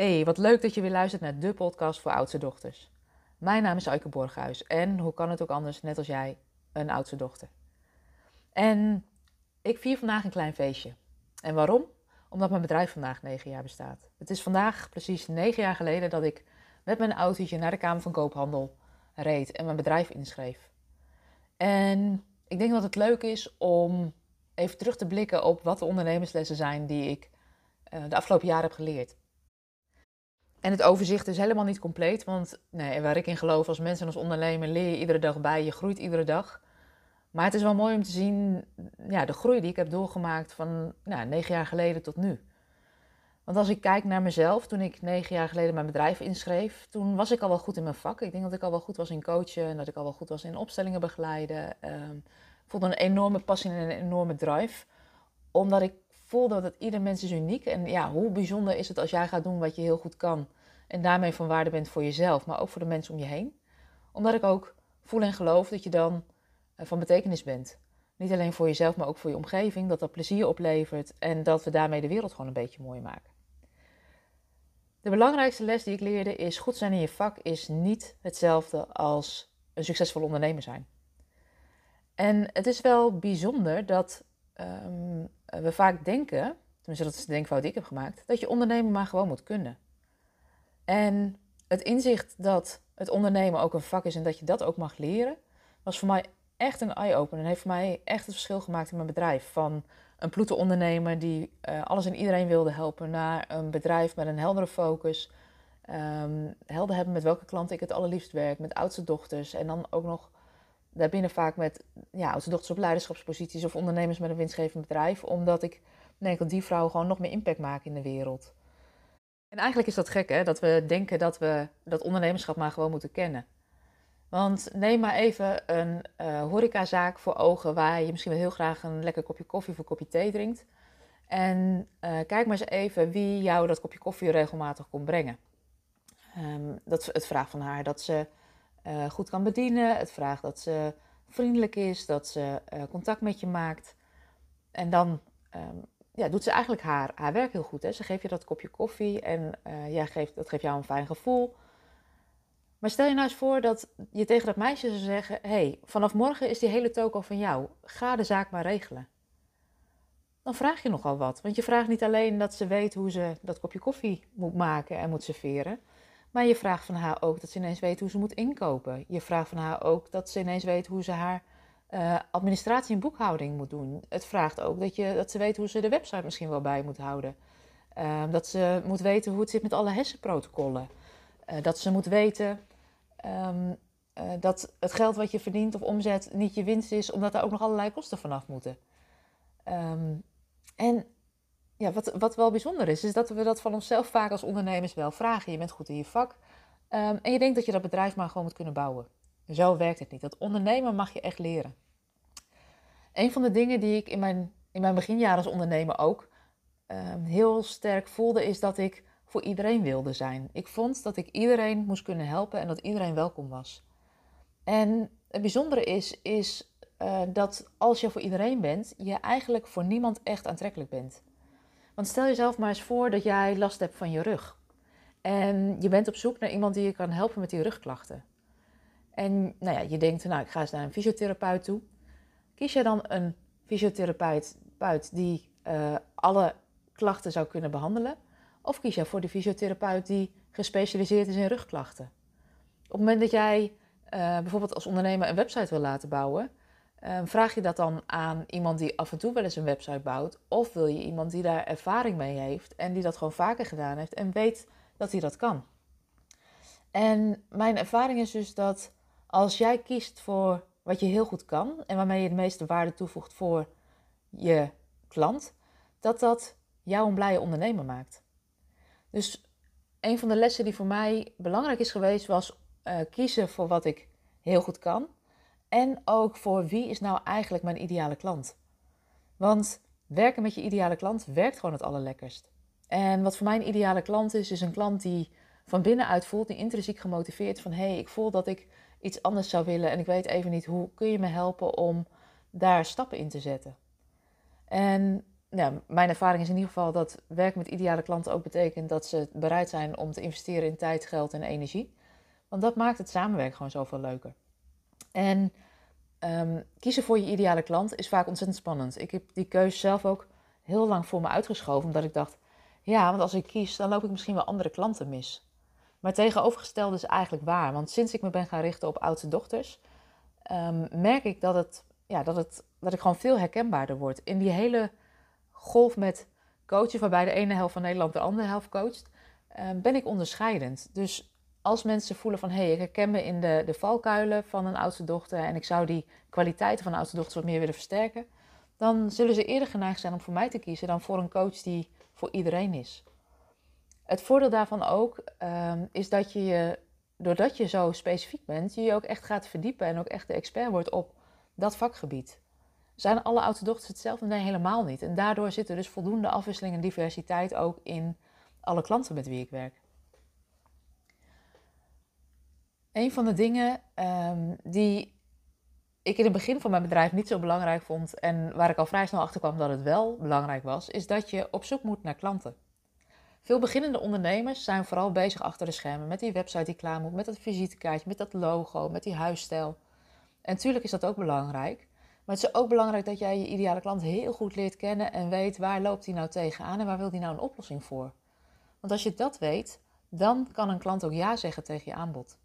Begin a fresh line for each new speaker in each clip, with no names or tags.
Hey, wat leuk dat je weer luistert naar de podcast voor oudste dochters. Mijn naam is Aike Borghuis en hoe kan het ook anders, net als jij, een oudste dochter. En ik vier vandaag een klein feestje. En waarom? Omdat mijn bedrijf vandaag negen jaar bestaat. Het is vandaag precies negen jaar geleden dat ik met mijn autootje naar de Kamer van Koophandel reed en mijn bedrijf inschreef. En ik denk dat het leuk is om even terug te blikken op wat de ondernemerslessen zijn die ik uh, de afgelopen jaren heb geleerd. En het overzicht is helemaal niet compleet, want nee, waar ik in geloof als mensen en als ondernemer leer je iedere dag bij, je groeit iedere dag. Maar het is wel mooi om te zien ja, de groei die ik heb doorgemaakt van nou, negen jaar geleden tot nu. Want als ik kijk naar mezelf, toen ik negen jaar geleden mijn bedrijf inschreef, toen was ik al wel goed in mijn vak. Ik denk dat ik al wel goed was in coachen en dat ik al wel goed was in opstellingen begeleiden. Um, ik voelde een enorme passie en een enorme drive. Omdat ik voelde dat ieder mens is uniek. En ja, hoe bijzonder is het als jij gaat doen wat je heel goed kan. En daarmee van waarde bent voor jezelf, maar ook voor de mensen om je heen. Omdat ik ook voel en geloof dat je dan eh, van betekenis bent. Niet alleen voor jezelf, maar ook voor je omgeving. Dat dat plezier oplevert en dat we daarmee de wereld gewoon een beetje mooi maken. De belangrijkste les die ik leerde is: goed zijn in je vak is niet hetzelfde als een succesvol ondernemer zijn. En het is wel bijzonder dat um, we vaak denken, tenminste dat is de denkfout die ik heb gemaakt, dat je ondernemen maar gewoon moet kunnen. En het inzicht dat het ondernemen ook een vak is en dat je dat ook mag leren, was voor mij echt een eye-opener. En heeft voor mij echt het verschil gemaakt in mijn bedrijf. Van een ploete ondernemer die uh, alles en iedereen wilde helpen, naar een bedrijf met een heldere focus. Um, helder hebben met welke klant ik het allerliefst werk, met oudste dochters. En dan ook nog daarbinnen vaak met ja, dochters op leiderschapsposities of ondernemers met een winstgevend bedrijf. Omdat ik denk dat die vrouwen gewoon nog meer impact maken in de wereld. En eigenlijk is dat gek, hè? Dat we denken dat we dat ondernemerschap maar gewoon moeten kennen. Want neem maar even een uh, horecazaak voor ogen waar je misschien wel heel graag een lekker kopje koffie of een kopje thee drinkt. En uh, kijk maar eens even wie jou dat kopje koffie regelmatig komt brengen. Um, dat, het vraagt van haar dat ze uh, goed kan bedienen. Het vraagt dat ze vriendelijk is, dat ze contact met je maakt. En dan um, ja, doet ze eigenlijk haar, haar werk heel goed. Hè? Ze geeft je dat kopje koffie en uh, jij geeft, dat geeft jou een fijn gevoel. Maar stel je nou eens voor dat je tegen dat meisje zou zeggen: hey, vanaf morgen is die hele toko van jou. Ga de zaak maar regelen. Dan vraag je nogal wat. Want je vraagt niet alleen dat ze weet hoe ze dat kopje koffie moet maken en moet serveren. Maar je vraagt van haar ook dat ze ineens weet hoe ze moet inkopen. Je vraagt van haar ook dat ze ineens weet hoe ze haar uh, administratie en boekhouding moet doen. Het vraagt ook dat, je, dat ze weet hoe ze de website misschien wel bij moet houden. Uh, dat ze moet weten hoe het zit met alle hersenprotocollen. Uh, dat ze moet weten um, dat het geld wat je verdient of omzet niet je winst is, omdat er ook nog allerlei kosten vanaf moeten. Um, en ja, wat, wat wel bijzonder is, is dat we dat van onszelf vaak als ondernemers wel vragen. Je bent goed in je vak um, en je denkt dat je dat bedrijf maar gewoon moet kunnen bouwen. Zo werkt het niet. Dat ondernemen mag je echt leren. Een van de dingen die ik in mijn, in mijn beginjaren als ondernemer ook uh, heel sterk voelde, is dat ik voor iedereen wilde zijn. Ik vond dat ik iedereen moest kunnen helpen en dat iedereen welkom was. En het bijzondere is, is uh, dat als je voor iedereen bent, je eigenlijk voor niemand echt aantrekkelijk bent. Want stel jezelf maar eens voor dat jij last hebt van je rug. En je bent op zoek naar iemand die je kan helpen met die rugklachten. En nou ja, je denkt, nou, ik ga eens naar een fysiotherapeut toe. Kies je dan een fysiotherapeut die uh, alle klachten zou kunnen behandelen? Of kies je voor de fysiotherapeut die gespecialiseerd is in rugklachten? Op het moment dat jij uh, bijvoorbeeld als ondernemer een website wil laten bouwen, uh, vraag je dat dan aan iemand die af en toe wel eens een website bouwt? Of wil je iemand die daar ervaring mee heeft en die dat gewoon vaker gedaan heeft en weet dat hij dat kan? En mijn ervaring is dus dat als jij kiest voor wat je heel goed kan en waarmee je de meeste waarde toevoegt voor je klant, dat dat jou een blije ondernemer maakt. Dus een van de lessen die voor mij belangrijk is geweest, was uh, kiezen voor wat ik heel goed kan. En ook voor wie is nou eigenlijk mijn ideale klant. Want werken met je ideale klant werkt gewoon het allerlekkerst. En wat voor mij een ideale klant is, is een klant die van binnenuit voelt, die intrinsiek gemotiveerd van hé, hey, ik voel dat ik iets anders zou willen en ik weet even niet hoe kun je me helpen om daar stappen in te zetten. En ja, mijn ervaring is in ieder geval dat werk met ideale klanten ook betekent dat ze bereid zijn om te investeren in tijd, geld en energie. Want dat maakt het samenwerken gewoon zoveel leuker. En um, kiezen voor je ideale klant is vaak ontzettend spannend. Ik heb die keuze zelf ook heel lang voor me uitgeschoven, omdat ik dacht, ja, want als ik kies, dan loop ik misschien wel andere klanten mis. Maar tegenovergestelde is eigenlijk waar, want sinds ik me ben gaan richten op oudste dochters, um, merk ik dat, het, ja, dat, het, dat ik gewoon veel herkenbaarder word. In die hele golf met coachen, waarbij de ene helft van Nederland de andere helft coacht, um, ben ik onderscheidend. Dus als mensen voelen van hé, hey, ik herken me in de, de valkuilen van een oudste dochter en ik zou die kwaliteiten van een oudste dochter wat meer willen versterken, dan zullen ze eerder geneigd zijn om voor mij te kiezen dan voor een coach die voor iedereen is. Het voordeel daarvan ook um, is dat je je, doordat je zo specifiek bent, je je ook echt gaat verdiepen en ook echt de expert wordt op dat vakgebied. Zijn alle oudste dochters hetzelfde? Nee, helemaal niet. En daardoor zit er dus voldoende afwisseling en diversiteit ook in alle klanten met wie ik werk. Een van de dingen um, die ik in het begin van mijn bedrijf niet zo belangrijk vond en waar ik al vrij snel achter kwam dat het wel belangrijk was, is dat je op zoek moet naar klanten. Veel beginnende ondernemers zijn vooral bezig achter de schermen met die website die klaar moet, met dat visitekaartje, met dat logo, met die huisstijl. En natuurlijk is dat ook belangrijk. Maar het is ook belangrijk dat jij je ideale klant heel goed leert kennen en weet waar loopt hij nou tegenaan en waar wil hij nou een oplossing voor. Want als je dat weet, dan kan een klant ook ja zeggen tegen je aanbod.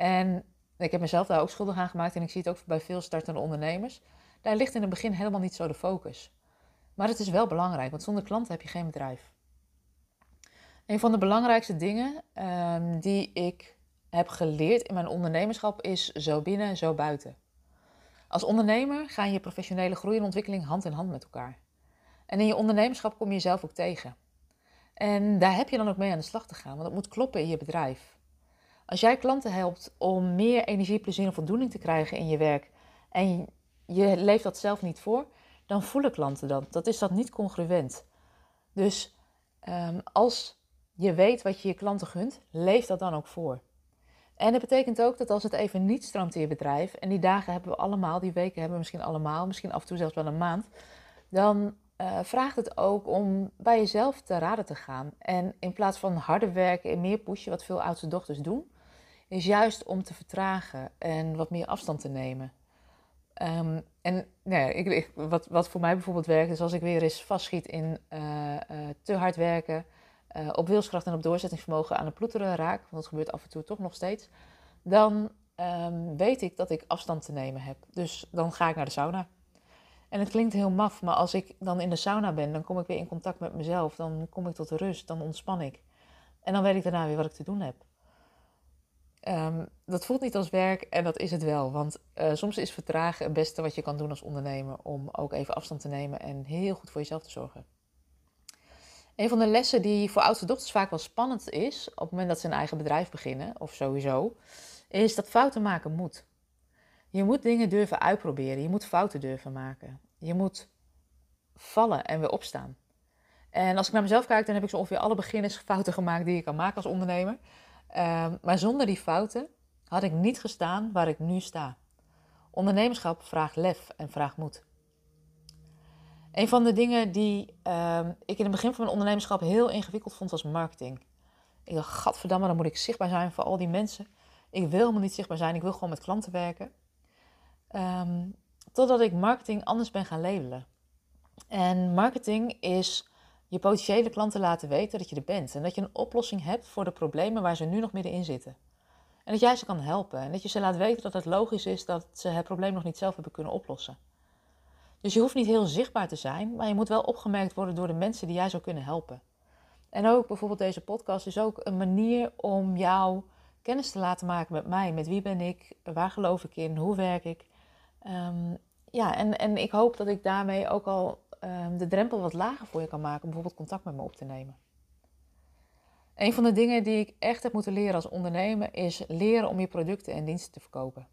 En ik heb mezelf daar ook schuldig aan gemaakt en ik zie het ook bij veel startende ondernemers. Daar ligt in het begin helemaal niet zo de focus. Maar het is wel belangrijk, want zonder klanten heb je geen bedrijf. Een van de belangrijkste dingen um, die ik heb geleerd in mijn ondernemerschap is zo binnen, zo buiten. Als ondernemer gaan je professionele groei en ontwikkeling hand in hand met elkaar. En in je ondernemerschap kom je jezelf ook tegen. En daar heb je dan ook mee aan de slag te gaan, want het moet kloppen in je bedrijf. Als jij klanten helpt om meer energie, plezier en voldoening te krijgen in je werk en je leeft dat zelf niet voor, dan voelen klanten dat. Dat is dat niet congruent. Dus um, als je weet wat je je klanten gunt, leef dat dan ook voor. En dat betekent ook dat als het even niet stroomt in je bedrijf, en die dagen hebben we allemaal, die weken hebben we misschien allemaal, misschien af en toe zelfs wel een maand, dan uh, vraagt het ook om bij jezelf te raden te gaan. En in plaats van harder werken en meer pushen, wat veel oudste dochters doen, is juist om te vertragen en wat meer afstand te nemen. Um, en nou ik, wat, wat voor mij bijvoorbeeld werkt, is als ik weer eens vastschiet in uh, uh, te hard werken, uh, op wilskracht en op doorzettingsvermogen aan het ploeteren raak, want dat gebeurt af en toe toch nog steeds, dan um, weet ik dat ik afstand te nemen heb. Dus dan ga ik naar de sauna. En het klinkt heel maf, maar als ik dan in de sauna ben, dan kom ik weer in contact met mezelf, dan kom ik tot rust, dan ontspan ik. En dan weet ik daarna weer wat ik te doen heb. Um, dat voelt niet als werk en dat is het wel. Want uh, soms is vertragen het beste wat je kan doen als ondernemer om ook even afstand te nemen en heel goed voor jezelf te zorgen. Een van de lessen die voor oudste dochters vaak wel spannend is, op het moment dat ze een eigen bedrijf beginnen, of sowieso, is dat fouten maken moet. Je moet dingen durven uitproberen, je moet fouten durven maken. Je moet vallen en weer opstaan. En als ik naar mezelf kijk, dan heb ik zo ongeveer alle beginnersfouten gemaakt die je kan maken als ondernemer. Um, maar zonder die fouten had ik niet gestaan waar ik nu sta. Ondernemerschap vraagt lef en vraagt moed. Een van de dingen die um, ik in het begin van mijn ondernemerschap heel ingewikkeld vond, was marketing. Ik dacht, gadverdamme, dan moet ik zichtbaar zijn voor al die mensen. Ik wil helemaal niet zichtbaar zijn, ik wil gewoon met klanten werken. Um, totdat ik marketing anders ben gaan labelen. En marketing is je potentiële klanten laten weten dat je er bent. En dat je een oplossing hebt voor de problemen waar ze nu nog middenin zitten. En dat jij ze kan helpen. En dat je ze laat weten dat het logisch is dat ze het probleem nog niet zelf hebben kunnen oplossen. Dus je hoeft niet heel zichtbaar te zijn, maar je moet wel opgemerkt worden door de mensen die jij zou kunnen helpen. En ook bijvoorbeeld deze podcast is ook een manier om jou kennis te laten maken met mij. Met wie ben ik? Waar geloof ik in? Hoe werk ik? Um, ja, en, en ik hoop dat ik daarmee ook al um, de drempel wat lager voor je kan maken om bijvoorbeeld contact met me op te nemen. Een van de dingen die ik echt heb moeten leren als ondernemer is leren om je producten en diensten te verkopen.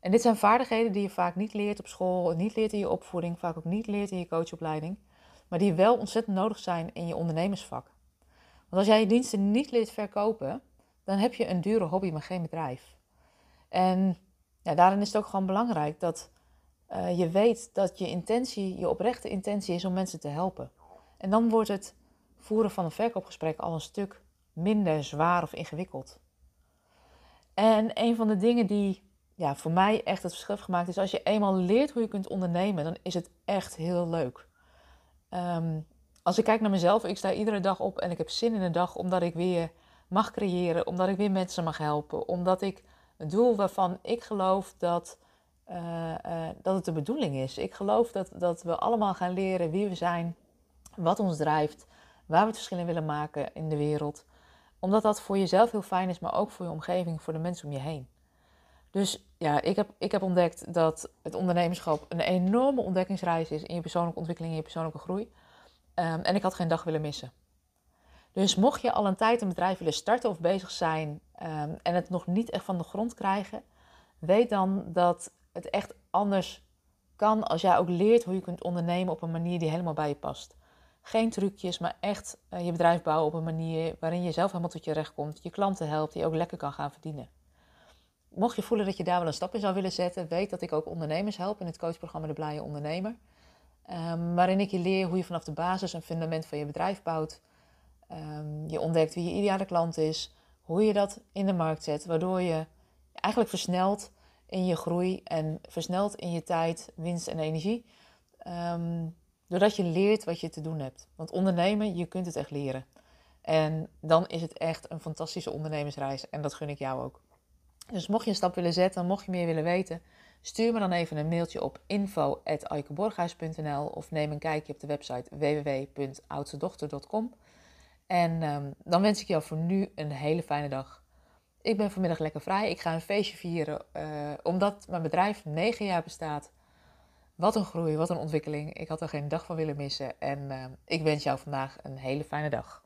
En dit zijn vaardigheden die je vaak niet leert op school, niet leert in je opvoeding, vaak ook niet leert in je coachopleiding, maar die wel ontzettend nodig zijn in je ondernemersvak. Want als jij je diensten niet leert verkopen, dan heb je een dure hobby, maar geen bedrijf. En ja, daarin is het ook gewoon belangrijk dat Uh, je weet dat je intentie, je oprechte intentie is om mensen te helpen. En dan wordt het voeren van een verkoopgesprek al een stuk minder zwaar of ingewikkeld. En een van de dingen die ja, voor mij echt het verschil heeft gemaakt is als je eenmaal leert hoe je kunt ondernemen, dan is het echt heel leuk. Um, als ik kijk naar mezelf, ik sta iedere dag op en ik heb zin in de dag omdat ik weer mag creëren, omdat ik weer mensen mag helpen, omdat ik het doel waarvan ik geloof dat, uh, uh, dat het de bedoeling is. Ik geloof dat, dat we allemaal gaan leren wie we zijn, wat ons drijft, waar we het verschil in willen maken in de wereld. Omdat dat voor jezelf heel fijn is, maar ook voor je omgeving, voor de mensen om je heen. Dus ja, ik heb, ik heb ontdekt dat het ondernemerschap een enorme ontdekkingsreis is in je persoonlijke ontwikkeling, in je persoonlijke groei. Um, en ik had geen dag willen missen. Dus mocht je al een tijd een bedrijf willen starten of bezig zijn um, en het nog niet echt van de grond krijgen, weet dan dat het echt anders kan als jij ook leert hoe je kunt ondernemen op een manier die helemaal bij je past. Geen trucjes, maar echt uh, je bedrijf bouwen op een manier waarin je zelf helemaal tot je recht komt, je klanten helpt, die ook lekker kan gaan verdienen. Mocht je voelen dat je daar wel een stap in zou willen zetten, weet dat ik ook ondernemers help in het coachprogramma De Blije Ondernemer. Um, waarin ik je leer hoe je vanaf de basis een fundament van je bedrijf bouwt. Um, je ontdekt wie je ideale klant is, hoe je dat in de markt zet, waardoor je eigenlijk versnelt in je groei en versnelt in je tijd, winst en energie. Um, doordat je leert wat je te doen hebt. Want ondernemen, je kunt het echt leren. En dan is het echt een fantastische ondernemersreis en dat gun ik jou ook. Dus mocht je een stap willen zetten, mocht je meer willen weten, stuur me dan even een mailtje op info.aikeborghuis.nl of neem een kijkje op de website www.oudstedochter.com. En um, dan wens ik jou voor nu een hele fijne dag. Ik ben vanmiddag lekker vrij. Ik ga een feestje vieren uh, omdat mijn bedrijf negen jaar bestaat. Wat een groei, wat een ontwikkeling. Ik had er geen dag van willen missen. En uh, ik wens jou vandaag een hele fijne dag.